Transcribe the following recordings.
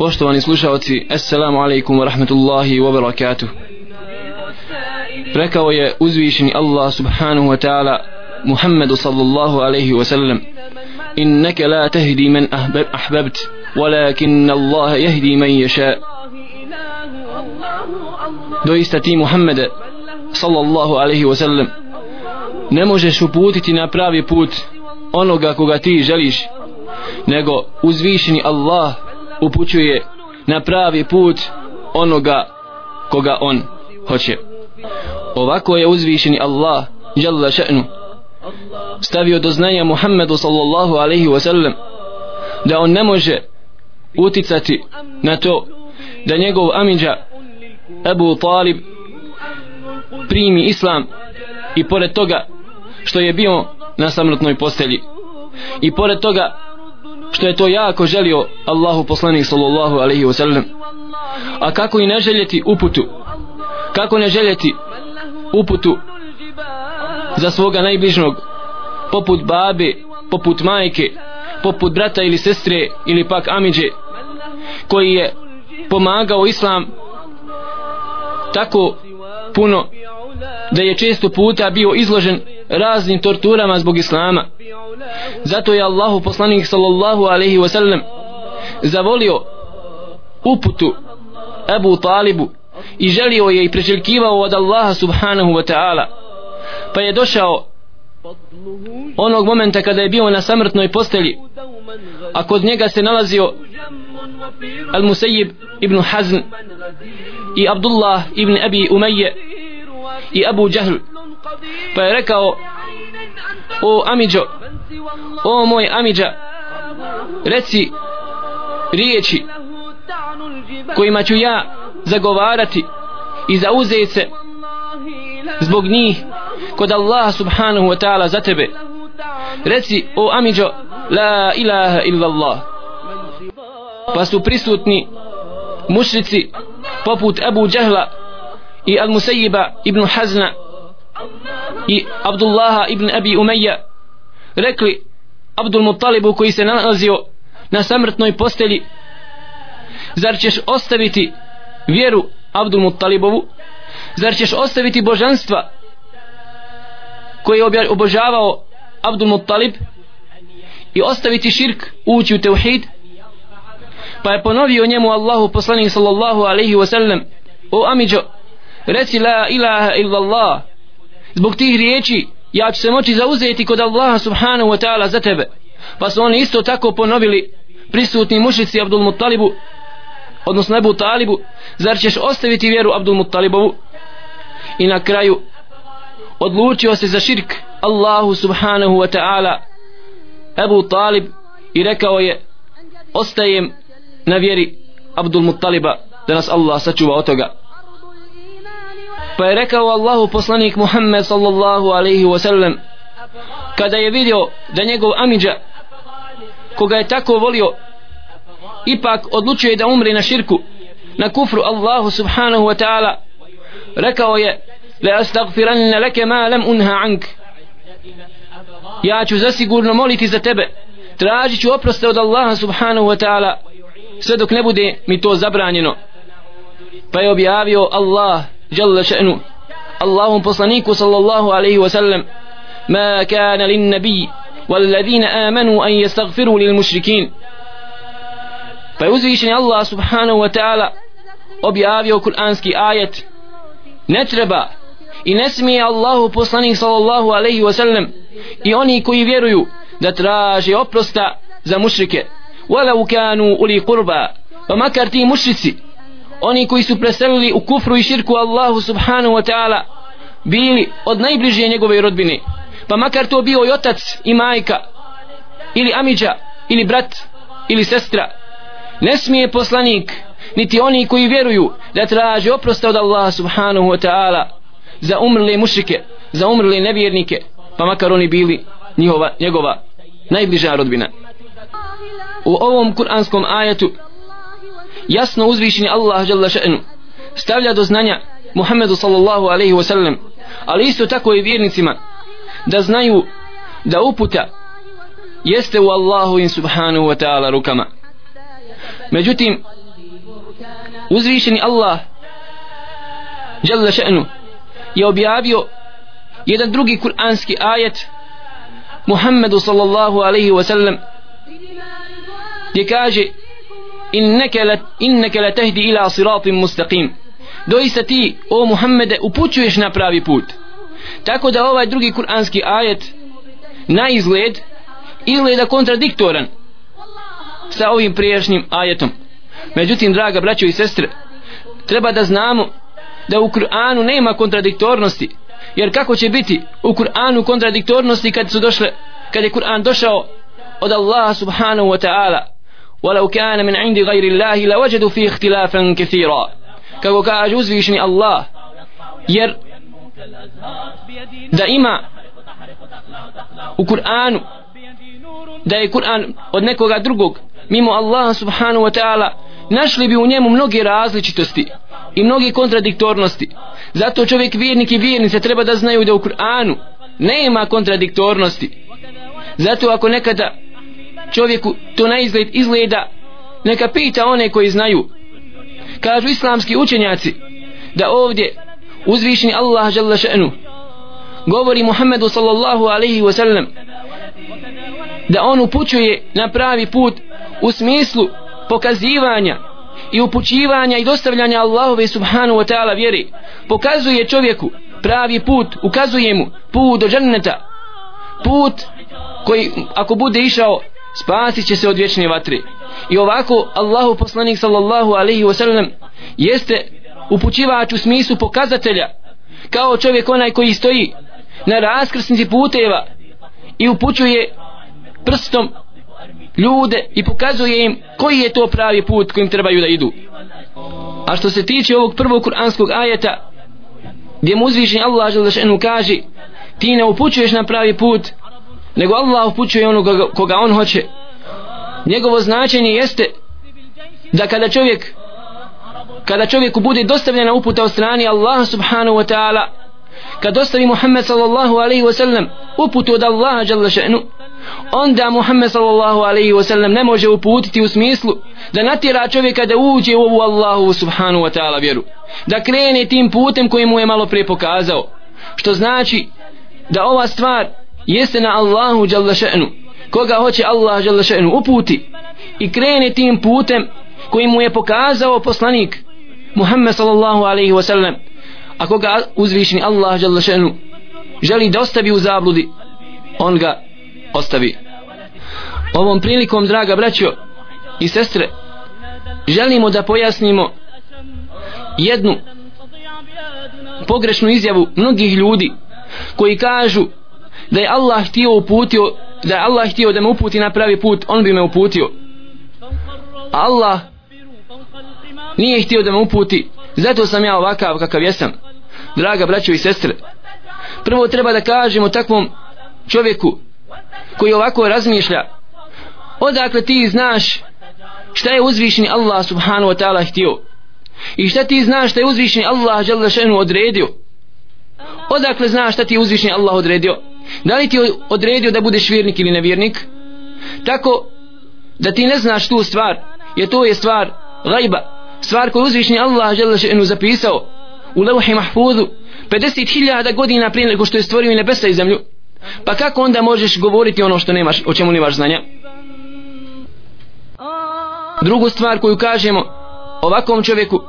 Poštovani slušalci, Assalamu alaikum wa rahmatullahi wa barakatuh. Rekao je uzvišeni Allah subhanahu wa ta'ala Muhammedu sallallahu alaihi wa sallam Inneke la tehdi men ahbabt walakin Allah jehdi men ješa Doista ti Muhammede sallallahu alaihi wa sallam ne možeš uputiti na pravi put onoga koga ti želiš nego uzvišeni Allah upućuje na pravi put onoga koga on hoće. Ovako je uzvišeni Allah jalla še'nu stavio do znanja Muhammedu sallallahu alaihi wa sallam da on ne može uticati na to da njegov amidža Ebu Talib primi islam i pored toga što je bio na samrtnoj postelji i pored toga što je to jako želio Allahu poslanik sallallahu alaihi wa sallam a kako i ne željeti uputu kako ne željeti uputu za svoga najbližnog poput babe poput majke poput brata ili sestre ili pak amiđe koji je pomagao islam tako puno da je često puta bio izložen raznim torturama zbog islama. Zato je Allahu poslanik sallallahu alaihi wasallam zavolio uputu Ebu Talibu i želio je i preželjkivao od Allaha subhanahu wa ta'ala. Pa je došao onog momenta kada je bio na samrtnoj postelji a kod njega se nalazio Al-Musayyib ibn Hazn i Abdullah ibn Abi Umayye i Abu Džahl pa je rekao o Amidžo o moj Amidža reci riječi kojima ću ja zagovarati i zauzeti se zbog njih kod Allah subhanahu wa ta'ala za tebe. Reci o Amidžo la ilaha illa Allah pa su prisutni mušrici poput Abu Jahla i Al-Musayyiba ibn Hazna i Abdullaha ibn Abi Umayya rekli Abdul Muttalibu koji se nalazio na samrtnoj postelji zar ćeš ostaviti vjeru Abdul Muttalibovu? Zar ćeš ostaviti božanstva koje je obožavao Abdul Muttalib i ostaviti širk ući u teuhid pa je ponovio njemu Allahu poslanik sallallahu alaihi wasallam o Amidžo reci la ilaha illallah. Zbog tih riječi ja ću se moći zauzeti kod Allaha subhanahu wa ta'ala za tebe. Pa su oni isto tako ponovili prisutni mušici Abdul Muttalibu odnosno Ebu Talibu zar ćeš ostaviti vjeru Abdul Muttalibovu i na kraju odlučio se za širk Allahu subhanahu wa ta'ala. Ebu Talib i rekao je ostajem na vjeri Abdul Muttaliba da nas Allah sačuva od toga pa je rekao Allahu poslanik Muhammed sallallahu alaihi wasallam kada je vidio da njegov amidža koga je tako volio ipak odlučuje da umre na širku na kufru Allahu subhanahu wa ta'ala rekao je la astagfiranna leke ma lam unha ank. Ja ću zasigurno moliti za tebe tražit ću oproste od Allaha subhanahu wa ta'ala sve dok ne bude mi to zabranjeno. Pa je objavio Allah jalla še'nu Allahum poslaniku sallallahu alaihi wa sallam ma kana lin nabi والذين آمنوا أن يستغفروا للمشركين pa je uzvišeni Allah subhanahu wa ta'ala objavio kuranski ajet ne treba i ne smije Allahu poslanik sallallahu alaihi wa sallam i oni koji vjeruju da traže oprosta za mušrike walau kanu uli kurba pa makar ti mušrici oni koji su preselili u kufru i širku Allahu subhanahu wa ta'ala bili od najbližije njegove rodbine. Pa makar to bio i otac i majka ili amiđa ili brat ili sestra ne smije poslanik niti oni koji vjeruju da traže oprosta od Allaha subhanahu wa ta'ala za umrle mušike za umrle nevjernike pa makar oni bili njihova, njegova najbliža rodbina. U ovom kuranskom ajetu jasno uzvišeni Allah dželle šanu stavlja do znanja Muhammedu sallallahu alejhi ve sellem ali isto tako i vjernicima da znaju da uputa jeste u Allahu in subhanahu wa ta'ala rukama. Međutim uzvišeni Allah dželle šanu je objavio jedan drugi kuranski ajet Muhammedu sallallahu alejhi ve sellem gdje kaže inneke la, tehdi ila siratim mustaqim. Doista ti o Muhammede upućuješ na pravi put. Tako da ovaj drugi kuranski ajet na izgled izgleda kontradiktoran sa ovim priješnjim ajetom. Međutim draga braćo i sestre treba da znamo da u Kur'anu nema kontradiktornosti jer kako će biti u Kur'anu kontradiktornosti kad su došle kad je Kur'an došao od Allaha subhanahu wa ta'ala? ولو كان من عند غير الله لوجدوا فيه اختلافا كثيرا kako kaže uzvišeni Allah jer da ima u Kur'anu da je Kur'an od nekoga drugog mimo Allaha subhanahu wa ta'ala našli bi u njemu mnoge različitosti i mnoge kontradiktornosti zato čovjek vjernik i vjernice treba da znaju da u Kur'anu nema kontradiktornosti zato ako nekada čovjeku to na izgled izgleda neka pita one koji znaju. Kažu islamski učenjaci da ovdje uzvišni Allah žele še'nu govori Muhammedu sallallahu alaihi wa sallam da on upućuje na pravi put u smislu pokazivanja i upućivanja i dostavljanja Allahove subhanu wa ta'ala vjeri. Pokazuje čovjeku pravi put ukazuje mu put do dženneta. Put koji ako bude išao spasit će se od vječne vatre. I ovako Allahu poslanik sallallahu alaihi wasallam jeste upućivač u smislu pokazatelja kao čovjek onaj koji stoji na raskrsnici puteva i upućuje prstom ljude i pokazuje im koji je to pravi put kojim trebaju da idu. A što se tiče ovog prvog kuranskog ajeta gdje mu uzvišen Allah želešenu kaže ti ne upućuješ na pravi put nego Allah upućuje onoga koga, koga on hoće. Njegovo značenje jeste da kada čovjek kada čovjeku bude dostavljena uputa od strani Allaha subhanahu wa ta'ala kad dostavi Muhammed sallallahu alaihi wa sallam uputu od Allaha jalla še'nu onda Muhammed sallallahu alaihi wa sallam ne može uputiti u smislu da natjera čovjeka da uđe u ovu Allahu subhanahu wa ta'ala vjeru da krene tim putem koji mu je malo prije pokazao. Što znači da ova stvar jeste na Allahu jalla še'nu. Koga hoće Allah jalla še'nu uputi i krene tim putem koji mu je pokazao poslanik Muhammed sallallahu alaihi ve sellem a koga uzvišni Allah jalla še'nu želi da ostavi u zabludi on ga ostavi. Ovom prilikom draga braćo i sestre želimo da pojasnimo jednu pogrešnu izjavu mnogih ljudi koji kažu da je Allah htio uputio da je Allah htio da me uputi na pravi put on bi me uputio. Allah nije htio da me uputi zato sam ja ovakav kakav jesam. Draga braćo i sestre prvo treba da kažemo takvom čovjeku koji ovako razmišlja odakle ti znaš šta je uzvišeni Allah subhanahu wa ta'ala htio? I šta ti znaš šta je uzvišeni Allah žele odredio? Odakle znaš šta ti je uzvišeni Allah odredio? Da li ti je odredio da budeš vjernik ili nevjernik tako da ti ne znaš tu stvar je to je stvar gajba stvar koju uzvišnji Allah žele šenu zapisao u levhi mahfuzu 50.000 godina prije nego što je stvorio nebesa i zemlju Pa kako onda možeš govoriti ono što nemaš, o čemu nemaš znanja? Drugu stvar koju kažemo ovakvom čovjeku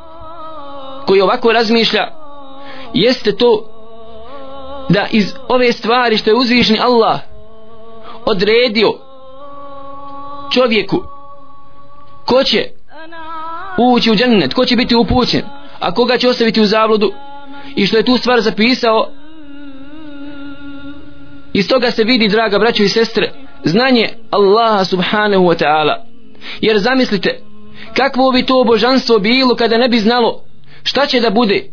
koji ovako razmišlja jeste to da iz ove stvari što je uzvišni Allah odredio čovjeku ko će ući u džennet, ko će biti upućen, a koga će ostaviti u zabludu i što je tu stvar zapisao Iz toga se vidi, draga braćo i sestre, znanje Allaha subhanahu wa ta'ala. Jer zamislite, kakvo bi to božanstvo bilo kada ne bi znalo šta će da bude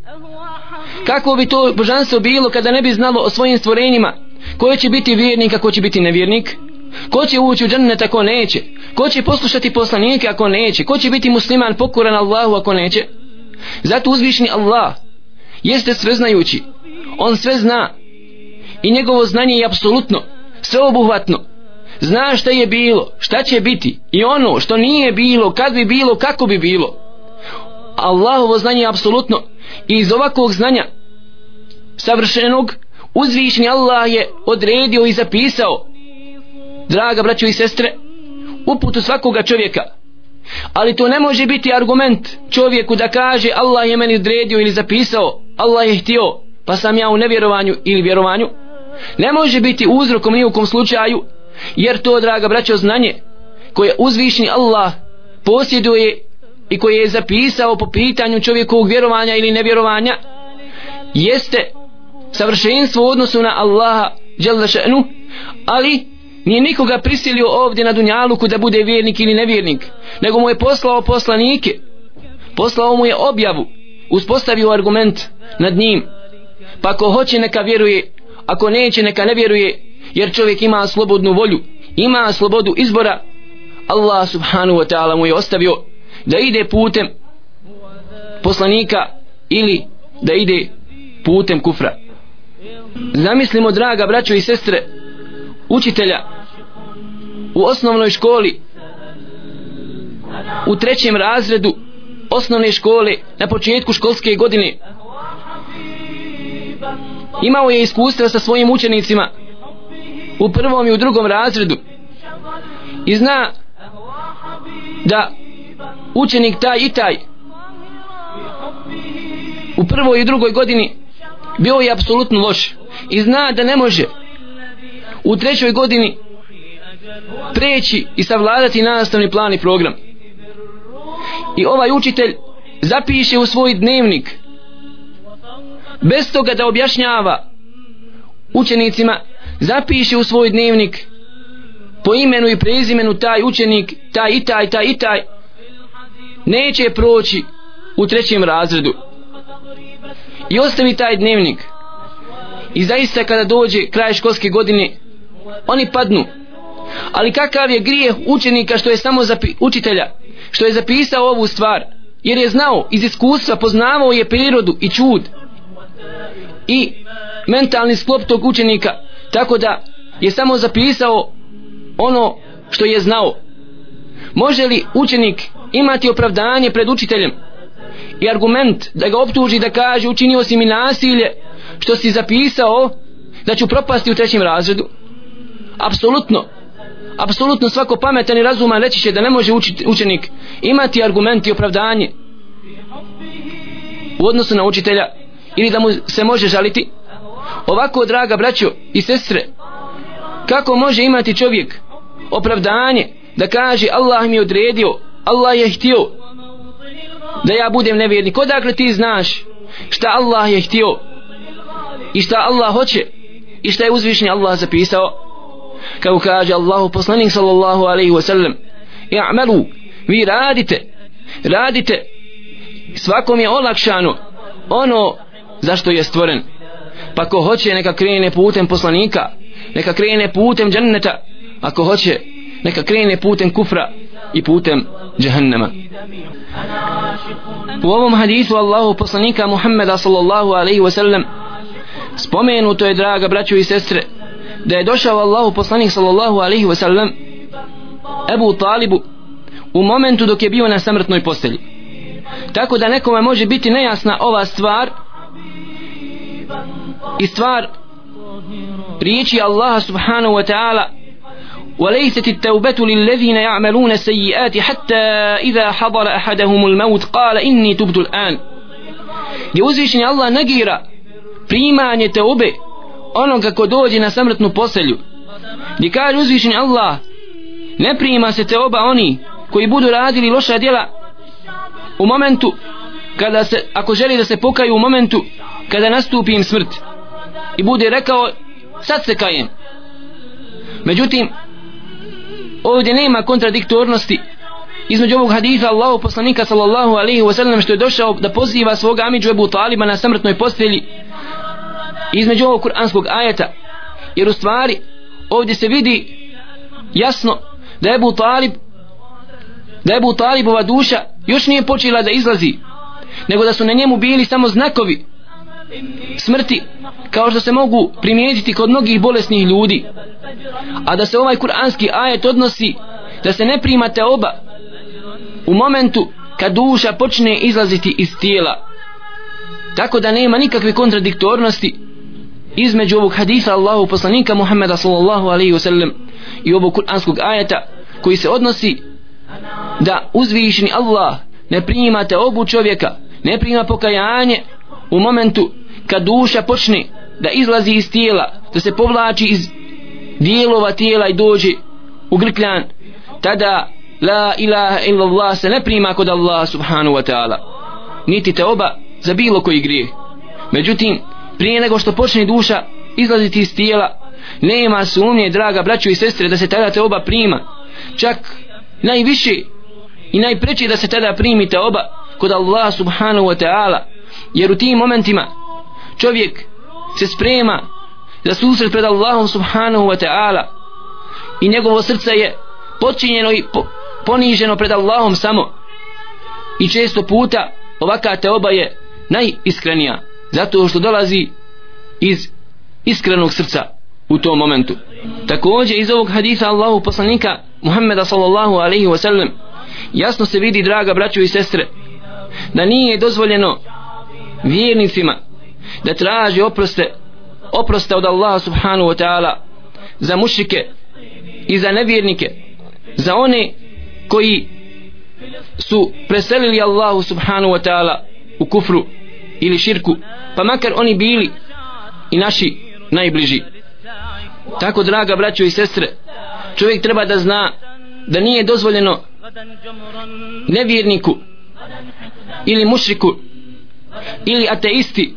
Kako bi to božanstvo bilo kada ne bi znalo o svojim stvorenjima? Ko će biti vjernik a ko će biti nevjernik? Ko će ući u džennet ako neće? Ko će poslušati poslanike ako neće? Ko će biti musliman pokoran Allahu ako neće? Zato uzvišni Allah jeste sveznajući. On sve zna. I njegovo znanje je apsolutno sveobuhvatno. Zna šta je bilo šta će biti i ono što nije bilo kad bi bilo kako bi bilo. Allahovo znanje je apsolutno. I iz ovakvog znanja savršenog uzvišni Allah je odredio i zapisao. Draga braćo i sestre uputu svakoga čovjeka. Ali to ne može biti argument čovjeku da kaže Allah je meni odredio ili zapisao Allah je htio pa sam ja u nevjerovanju ili vjerovanju. Ne može biti uzrokom nijukom slučaju jer to draga braćo znanje koje uzvišni Allah posjeduje i koje je zapisao po pitanju čovjekovog vjerovanja ili nevjerovanja jeste savršenstvo u odnosu na Allaha šanu, ali nije nikoga prisilio ovdje na Dunjaluku da bude vjernik ili nevjernik nego mu je poslao poslanike. Poslao mu je objavu uspostavio argument nad njim. Pa ko hoće neka vjeruje ako neće neka ne vjeruje jer čovjek ima slobodnu volju ima slobodu izbora. Allah subhanahu wa ta'ala mu je ostavio da ide putem poslanika ili da ide putem kufra zamislimo draga braćo i sestre učitelja u osnovnoj školi u trećem razredu osnovne škole na početku školske godine. Imao je iskustva sa svojim učenicima u prvom i u drugom razredu i zna da učenik taj i taj u prvoj i drugoj godini bio je apsolutno loš i zna da ne može u trećoj godini preći i savladati nastavni plan i program. I ovaj učitelj zapiše u svoj dnevnik bez toga da objašnjava učenicima zapiše u svoj dnevnik po imenu i prezimenu taj učenik taj i taj, taj i taj neće proći u trećem razredu i ostavi taj dnevnik. I zaista kada dođe kraj školske godine oni padnu. Ali kakav je grijeh učenika što je samo zapi, učitelja što je zapisao ovu stvar? Jer je znao iz iskustva poznavao je prirodu i čud i mentalni sklop tog učenika. Tako da je samo zapisao ono što je znao. Može li učenik imati opravdanje pred učiteljem? I argument da ga optuži da kaže učinio si mi nasilje što si zapisao da ću propasti u trećem razredu. Apsolutno. Apsolutno svako pametan i razuman reći će da ne može učenik imati argument i opravdanje u odnosu na učitelja ili da mu se može žaliti. Ovako draga braćo i sestre kako može imati čovjek opravdanje da kaže Allah mi je odredio Allah je htio da ja budem nevjernik. Odakle ti znaš šta Allah je htio i šta Allah hoće i šta je uzvišnji Allah zapisao? Kao kaže Allahu poslanik sallallahu alaihi wa sallam i'malu vi radite radite. Svakom je olakšano ono zašto je stvoren. Pa ko hoće neka krene putem poslanika neka krene putem dženneta. Ako hoće neka krene putem kufra i putem džehennema u ovom hadisu Allahu poslanika Muhammeda sallallahu alaihi wa sallam spomenuto je draga braćo i sestre da je došao Allahu poslanik sallallahu alaihi wa sallam Ebu Talibu u momentu dok je bio na samrtnoj postelji. Tako da nekome može biti nejasna ova stvar i stvar riječi Allaha subhanahu wa ta'ala وليست التوبة للذين يعملون السيئات حتى إذا حضر أحدهم الموت قال إني تبت الآن يوزيشني الله نجيرا primanje teube onoga ko dođe na samrtnu poselju gdje kaže uzvišenje Allah ne prima se teoba oni koji budu radili loša djela u momentu kada se, ako želi da se pokaju u momentu kada nastupi im smrt i bude rekao sad se kajem međutim ovdje nema kontradiktornosti. Između ovog haditha Allahu poslanika sallallahu alaihi wa sallam što je došao da poziva svoga Amidžu Ebu Taliba na samrtnoj postelji. Između ovog kuranskog ajeta. Jer u stvari ovdje se vidi jasno da je Ebu Talib da je Ebu Talibova duša još nije počela da izlazi nego da su na njemu bili samo znakovi smrti kao što se mogu primijetiti kod mnogih bolesnih ljudi. A da se ovaj kuranski ajet odnosi da se ne primate oba u momentu kad duša počne izlaziti iz tijela. Tako da nema nikakve kontradiktornosti između ovog hadisa Allahu poslanika Muhammeda sallallahu alaihi wasallam i ovog kuranskog ajeta koji se odnosi da uzvišeni Allah ne primate obu čovjeka ne prima pokajanje u momentu kad duša počne da izlazi iz tijela da se povlači iz dijelova tijela i dođe u grkljan tada la ilaha illallah se ne prima kod Allah subhanahu wa ta'ala. Niti te oba za bilo koji grije međutim prije nego što počne duša izlaziti iz tijela nema sumnje draga braćo i sestre da se tada te oba prima. Čak najviše i najpreći da se tada primite oba kod Allah subhanahu wa ta'ala jer u tim momentima čovjek se sprema za susret pred Allahom subhanahu wa ta'ala i njegovo srce je počinjeno i po, poniženo pred Allahom samo. I često puta ovaka te oba je najiskrenija zato što dolazi iz iskrenog srca u tom momentu. Također iz ovog hadisa Allahu poslanika Muhammeda sallallahu alaihi wa sallam jasno se vidi draga braćo i sestre da nije dozvoljeno vjernicima da traži oproste oproste od Allaha subhanahu wa ta'ala za mušike i za nevjernike za one koji su preselili Allahu subhanahu wa ta'ala u kufru ili širku pa makar oni bili i naši najbliži. Tako draga braćo i sestre čovjek treba da zna da nije dozvoljeno nevjerniku ili mušriku ili ateisti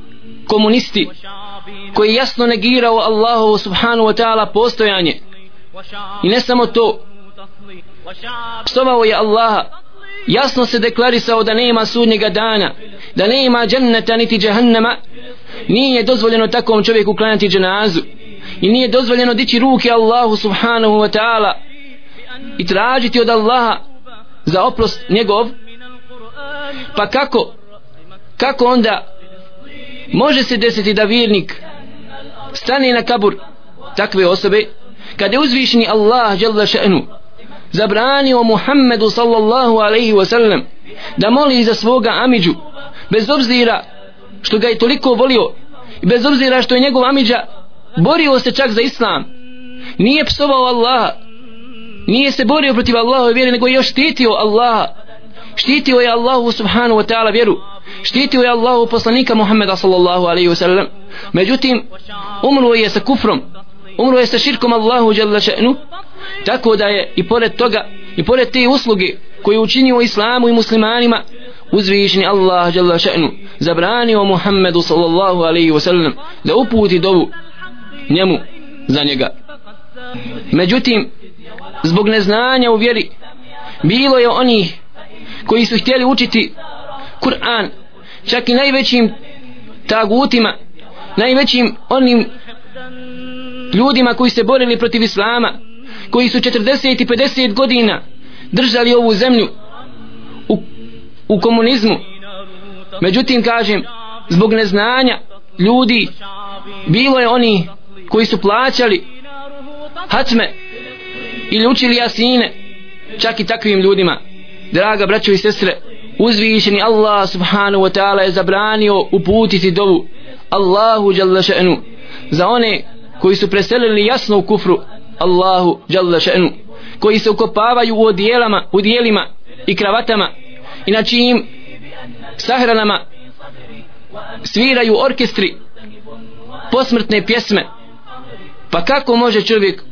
komunisti koji jasno negirao Allahu subhanahu wa ta'ala postojanje. I ne samo to psovao je Allaha jasno se deklarisao da nema sudnjega dana da nema dženneta niti džahannama nije dozvoljeno takvom čovjeku klanjati dženazu. I nije dozvoljeno dići ruke Allahu subhanahu wa ta'ala i tražiti od Allaha za oprost njegov. Pa kako kako onda može se desiti da vjernik stane na kabur takve osobe kada je uzvišeni Allah jalla še'nu zabranio Muhammedu sallallahu alaihi wa sallam da moli za svoga amiđu bez obzira što ga je toliko volio i bez obzira što je njegov amiđa borio se čak za islam nije psovao Allaha nije se borio protiv Allahove vjere nego je još štitio Allaha. Štitio je Allahu subhanahu wa ta'ala vjeru štitio je Allahu poslanika Muhammeda sallallahu alaihi wa sallam. Međutim umro je sa kufrom. Umro je sa širkom Allahu jalla še'nu. Tako da je i pored toga i pored te usluge koju učinio islamu i muslimanima uzvišni Allah jalla še'nu zabranio Muhammedu sallallahu alaihi wa sallam da uputi dovu njemu za njega. Međutim zbog neznanja u vjeri bilo je onih koji su htjeli učiti Kur'an čak i najvećim tagutima najvećim onim ljudima koji se borili protiv Islama koji su 40 i 50 godina držali ovu zemlju u, u komunizmu. Međutim kažem zbog neznanja ljudi bilo je oni koji su plaćali hatme ili učili jasine čak i takvim ljudima. Draga braćo i sestre uzvišeni Allah subhanahu wa ta'ala je zabranio uputiti dovu Allahu jalla še'nu. Za one koji su preselili jasno u kufru Allahu jalla še'nu. Koji se ukopavaju u odijelama u dijelima i kravatama i na čijim sahranama sviraju orkestri posmrtne pjesme. Pa kako može čovjek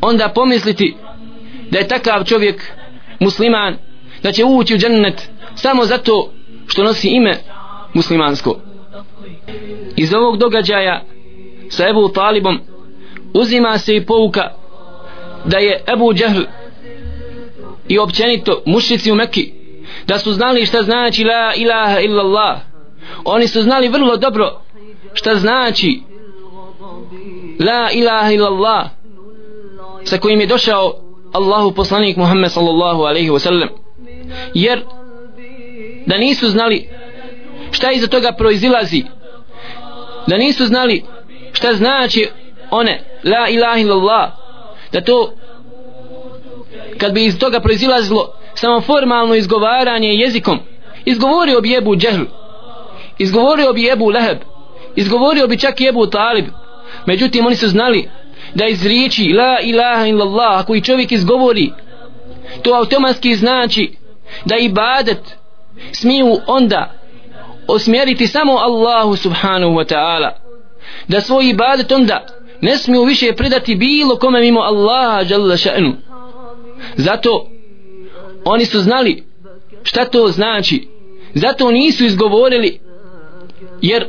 onda pomisliti da je takav čovjek musliman? Da će ući u džennet samo zato što nosi ime muslimansko. Iz ovog događaja sa Ebu Talibom uzima se i pouka da je Ebu Džahl i općenito mušnici u Mekki da su znali šta znači la ilaha illallah. Oni su znali vrlo dobro šta znači la ilaha illallah sa kojim je došao Allahu poslanik Muhammed sallallahu alaihi wa sallam jer da nisu znali šta iza toga proizilazi da nisu znali šta znači one la ilaha illallah da to kad bi iz toga proizilazilo samo formalno izgovaranje jezikom izgovorio bi jebu džehl izgovorio bi jebu leheb izgovorio bi čak jebu talib. Međutim oni su znali da iz riječi la ilaha illallah koji čovjek izgovori to automatski znači da ibadet smiju onda osmjeriti samo Allahu subhanahu wa ta'ala. Da svoj ibadet onda ne smiju više predati bilo kome mimo Allaha jalla še'nu. Zato oni su znali šta to znači. Zato nisu izgovorili jer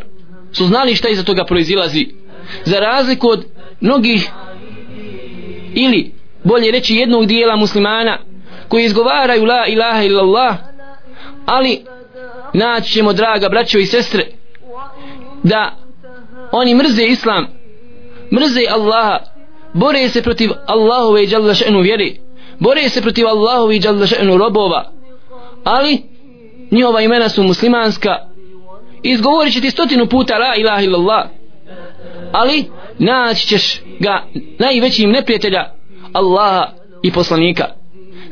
su znali šta iza toga proizilazi. Za razliku od mnogih ili bolje reći jednog dijela muslimana koji izgovaraju la ilaha illallah ali naći ćemo draga braćo i sestre da oni mrze islam mrze Allaha bore se protiv Allahove i Jalla še'nu vjeri bore se protiv Allahove i Jalla še'nu robova ali njihova imena su muslimanska. Izgovorit će ti stotinu puta la ilaha illallah ali naći ćeš ga najvećim neprijatelja Allaha i poslanika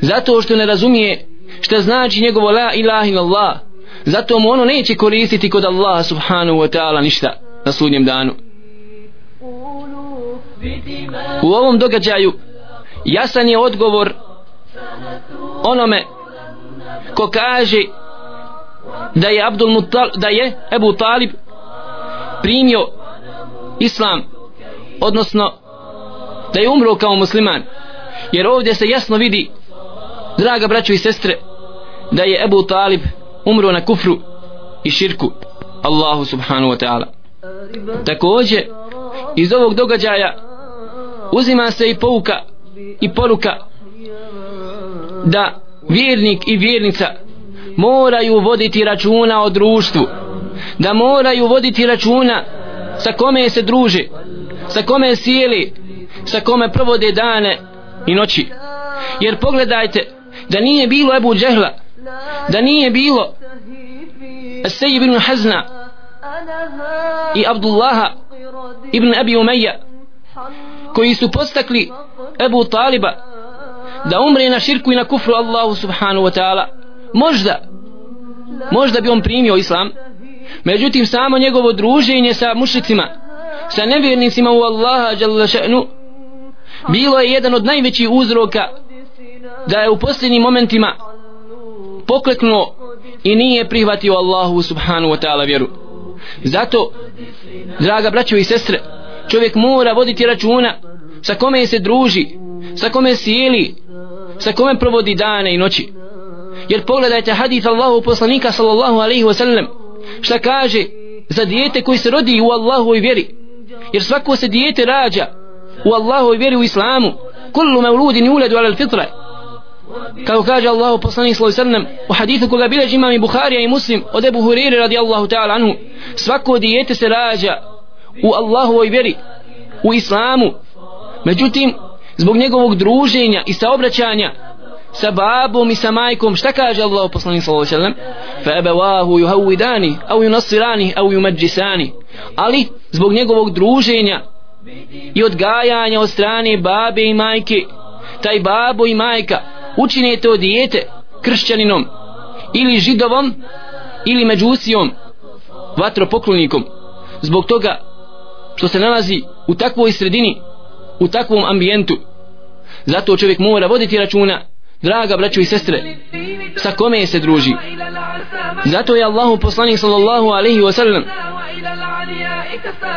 zato što ne razumije što znači njegovo la ilaha illallah. Zato mu ono neće koristiti kod Allaha subhanahu wa ta'ala ništa na sudnjem danu. U ovom događaju jasan je odgovor onome ko kaže da je Abdul Mutal, da je Ebu Talib primio islam odnosno da je umro kao musliman. Jer ovdje se jasno vidi draga braćo i sestre da je Ebu Talib umro na kufru i širku Allahu subhanahu wa ta'ala. Također iz ovog događaja uzima se i pouka i poruka da vjernik i vjernica moraju voditi računa o društvu da moraju voditi računa sa kome se druže sa kome sjeli sa kome provode dane i noći. Jer pogledajte da nije bilo Ebu Džehla da nije bilo Sejib ibn Hazna i Abdullaha ibn Abi Umeja koji su postakli Ebu Taliba da umre na širku i na kufru Allahu subhanahu wa ta'ala. Možda možda bi on primio islam međutim samo njegovo druženje sa mušicima sa nevjernicima u Allaha še'nu bilo je jedan od najvećih uzroka da je u posljednjim momentima pokleknuo i nije prihvatio Allahu subhanahu wa ta'ala vjeru. Zato draga braćo i sestre čovjek mora voditi računa sa kome se druži sa kome sjeli sa kome provodi dane i noći. Jer pogledajte hadith Allahu poslanika sallallahu alaihi wasallam šta kaže za dijete koji se rodi u Allahovoj vjeri. Jer svako se dijete rađa u Allahovoj vjeri u islamu. Kullu mevludin yuladu ala fitra. Kao kaže Allahu poslanik sallallahu alejhi ve sellem u hadithu koga bilježi imam i Buharija i Muslim od Abu Hurajre radijallahu ta'ala anhu svako dijete se rađa u Allahovoj vjeri u islamu. Međutim zbog njegovog druženja i saobraćanja sa babom i sa majkom šta kaže Allah poslanik sallallahu alejhi ve sellem? Fa abawahu yuhawidani aw yunassirani aw yumajjisani. Ali zbog njegovog druženja i odgajanja od strane babe i majke taj babo i majka učine to dijete kršćaninom ili židovom ili međusijom vatropoklonikom. Zbog toga što se nalazi u takvoj sredini u takvom ambijentu zato čovjek mora voditi računa draga braćo i sestre sa kome se druži. Zato je Allahu poslanik sallallahu alaihi wa sallam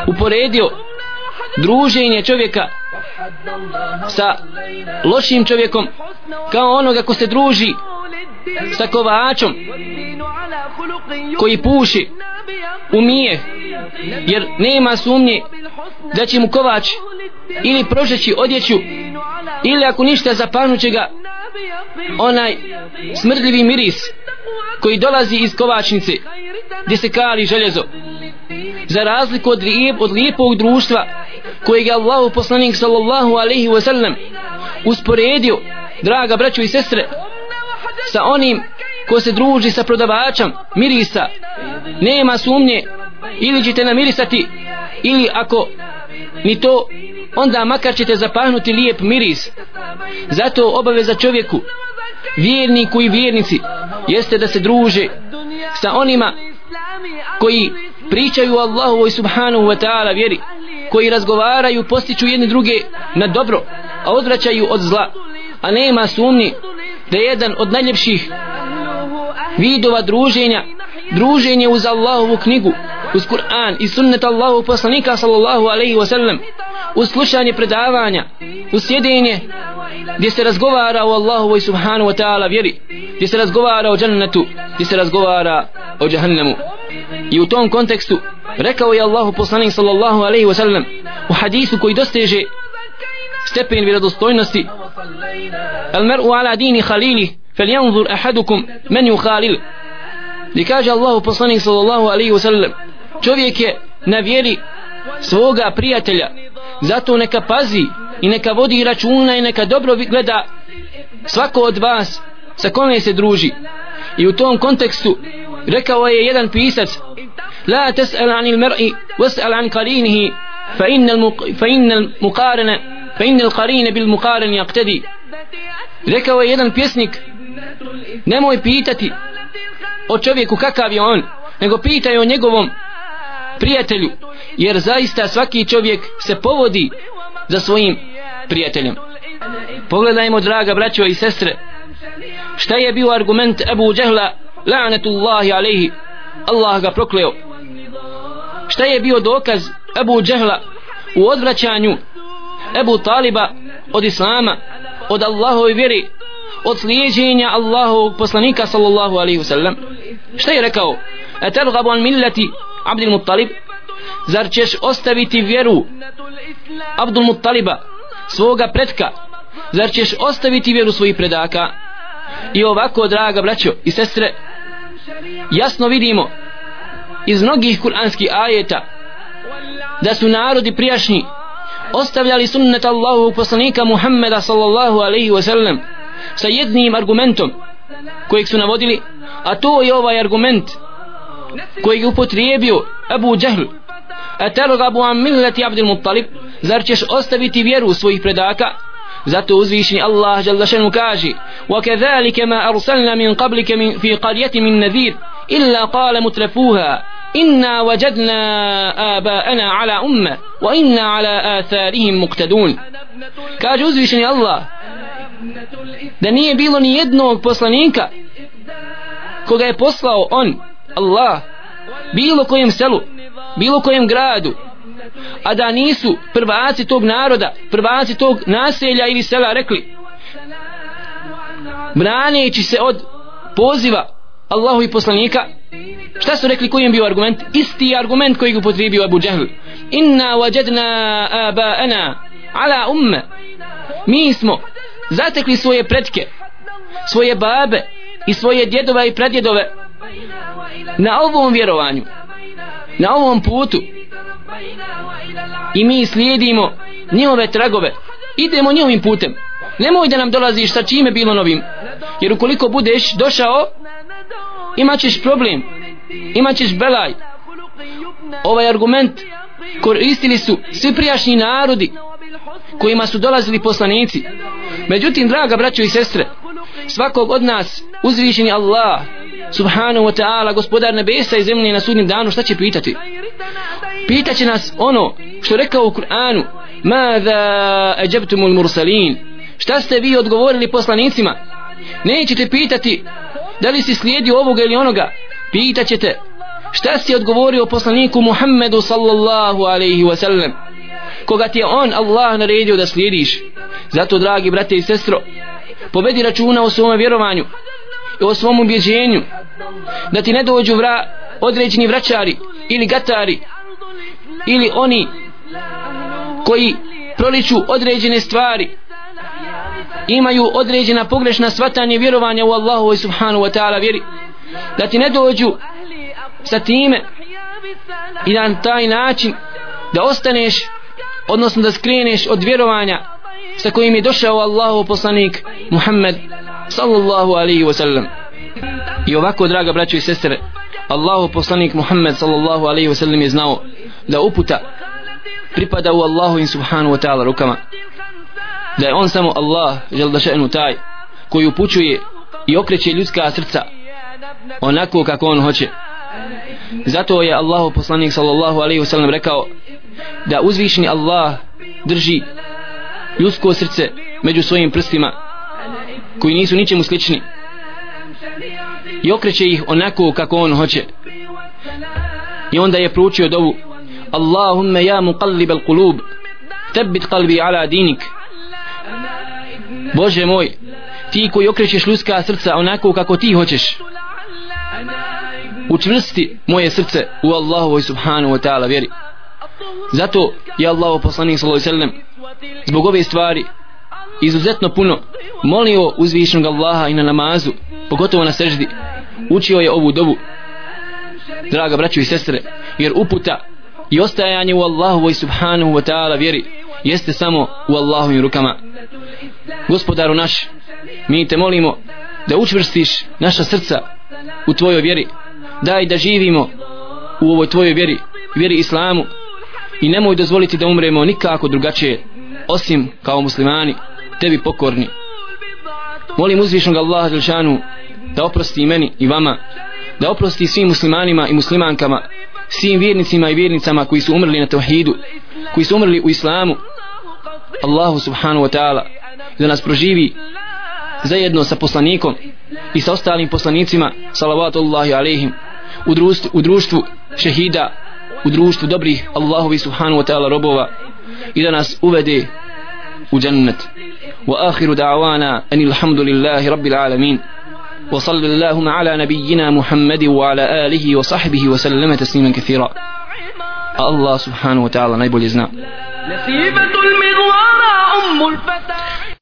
uporedio druženje čovjeka sa lošim čovjekom kao onoga ko se druži sa kovačom koji puši umije jer nema sumnje da će mu kovač ili prožeći odjeću ili ako ništa zapanuće ga onaj smrdljivi miris koji dolazi iz kovačnice gdje se kali željezo. Za razliku od, lijep, od lijepog društva kojeg je Allah poslanik sallallahu alaihi wa sallam usporedio draga braćo i sestre sa onim ko se druži sa prodavačem mirisa. Nema sumnje ili ćete namirisati ili ako ni to onda makar ćete zapahnuti lijep miris. Zato obaveza čovjeku vjerniku i vjernici jeste da se druže sa onima koji pričaju Allahu i subhanahu wa ta'ala vjeri koji razgovaraju postiću jedni druge na dobro a odvraćaju od zla. A nema sumnji da je jedan od najljepših vidova druženja druženje uz Allahovu knjigu uz Kur'an i sunnet Allahu poslanika sallallahu alaihi wasallam u slušanje predavanja u sjedenje gdje se razgovara o Allahu i subhanahu wa ta'ala vjeri gdje se razgovara o džennetu gdje se razgovara o džahannemu i u tom kontekstu rekao je Allahu poslanik sallallahu alaihi wa sallam u hadisu koji dosteže stepen vjerodostojnosti al mer'u ala dini khalili falyanzur ahadukum man yukhalil. Gdje kaže Allahu poslanik sallallahu alaihi wa sallam čovjek je na vjeri svoga prijatelja zato neka pazi i neka vodi računa i neka dobro gleda svako od vas sa kome se druži. I u tom kontekstu rekao je jedan pisac la tes'al anil mer'i was'al an qarinihi fa innal muqarana fa innal qarine bil muqaran yaqtadi. Rekao je jedan pjesnik nemoj pitati o čovjeku kakav je on nego pitaj o njegovom prijatelju jer zaista svaki čovjek se povodi za svojim prijateljem. Pogledajmo draga braćo i sestre šta je bio argument Abu Džehla la'natullahi alaihi Allah ga prokleo. Šta je bio dokaz Abu Džehla u odvraćanju Abu Taliba od Islama od Allahove vjeri od slijeđenja Allahovog poslanika sallallahu alaihi wasallam? Šta je rekao? Etergabu an millati Abdul Muttalib zar ćeš ostaviti vjeru Abdul Muttaliba svoga pretka zar ćeš ostaviti vjeru svojih predaka? I ovako draga braćo i sestre jasno vidimo iz mnogih kuranskih ajeta da su narodi prijašnji ostavljali sunnet Allahovog poslanika Muhammeda sallallahu alaihi wa sallam sa jednim argumentom kojeg su navodili a to je ovaj argument kojeg je upotrijebio Abu Džahl a telogabu am milleti Abdul Muttalib zar ćeš ostaviti vjeru svojih predaka Zato uzvišni Allah dželle šanu kaže: "Wa kadhalika ma arsalna min qablika min fi qaryatin min nadhir illa qala mutrafuha inna wajadna aba'ana ala umma wa inna ala atharihim muqtadun." Kaže uzvišni Allah: "Da nije bilo ni jednog poslanika koga je poslao on Allah bilo kojem selu bilo kojem gradu a da nisu prvaci tog naroda prvaci tog naselja ili sela rekli braneći se od poziva Allahu i poslanika šta su rekli kojem bio argument? Isti argument koji ga potrebio Abu Džahl inna wajadna aba'ana ala umme. Mi smo zatekli svoje pretke svoje babe i svoje djedove i pradjedove na ovom vjerovanju na ovom putu. I mi slijedimo njihove tragove. Idemo njihovim putem. Nemoj da nam dolaziš sa čime bilo novim. Jer ukoliko budeš došao imaćeš problem imaćeš belaj. Ovaj argument koristili su svi prijašnji narodi kojima su dolazili poslanici. Međutim draga braćo i sestre svakog od nas uzvišeni Allah subhanahu wa ta'ala gospodar nebesa i zemlje na sudnjem danu šta će pitati? Pitaće nas ono što rekao u Kur'anu mada ajabtumul mursalin? Šta ste vi odgovorili poslanicima? Nećete pitati da li si slijedio ovoga ili onoga. Pitaćete šta si odgovorio poslaniku Muhammedu sallallahu alaihi wa sallam? Koga ti je on Allah naredio da slijediš? Zato dragi brate i sestro povedi računa o svom vjerovanju i o svom ubjeđenju da ti ne dođu vra, određeni vraćari ili gatari ili oni koji proliču određene stvari imaju određena pogrešna svatanje vjerovanja u Allahu i subhanu wa ta'ala vjeri da ti ne dođu sa time i na taj način da ostaneš odnosno da skreneš od vjerovanja sa kojim je došao Allahu poslanik Muhammed sallallahu alaihi wa sallam i ovako draga braćo i sestre Allahu poslanik Muhammed sallallahu alaihi wa sallam je znao da uputa pripada u Allahu in subhanu wa ta'ala rukama. Da je on samo Allah žel da še'nu taj koji upućuje i okreće ljudska srca onako kako on hoće. Zato je Allahu poslanik sallallahu alaihi wa sallam rekao da uzvišni Allah drži ljudsko srce među svojim prstima koji nisu ničemu slični i okreće ih onako kako on hoće. I onda je proučio dovu Allahumma ja muqallib al qulub tebit qalbi ala dinik. Bože moj ti koji okrećeš ljudska srca onako kako ti hoćeš učvrsti moje srce u Allahu subhanahu wa ta'ala vjeri. Zato je Allah poslanik sallallahu alejhi zbog ove stvari izuzetno puno molio uzvišnog Allaha i na namazu pogotovo na seždi. Učio je ovu dobu draga braćo i sestre jer uputa i ostajanje u Allahu i subhanahu wa ta'ala vjeri jeste samo u Allahovim rukama. Gospodaru naš mi te molimo da učvrstiš naša srca u tvojoj vjeri. Daj da živimo u ovoj tvojoj vjeri vjeri islamu i nemoj dozvoliti da umremo nikako drugačije osim kao muslimani tebi pokorni. Molim uzvišnog Allaha Đelšanu da oprosti meni i vama da oprosti svim muslimanima i muslimankama svim vjernicima i vjernicama koji su umrli na tevhidu koji su umrli u islamu. Allahu subhanahu wa ta'ala da nas proživi zajedno sa poslanikom i sa ostalim poslanicima salavatullahi alaihim u društvu, u društvu šehida u društvu dobrih Allahovi subhanahu wa ta'ala robova i da nas uvede u džennet wa akhiru da'wana anil hamdulillahi rabbil alamin وصل اللهم على نبينا محمد وعلى آله وصحبه وسلم تسليما كثيرا الله سبحانه وتعالى نيبول يزنا نسيبة المغوارة أم الفتى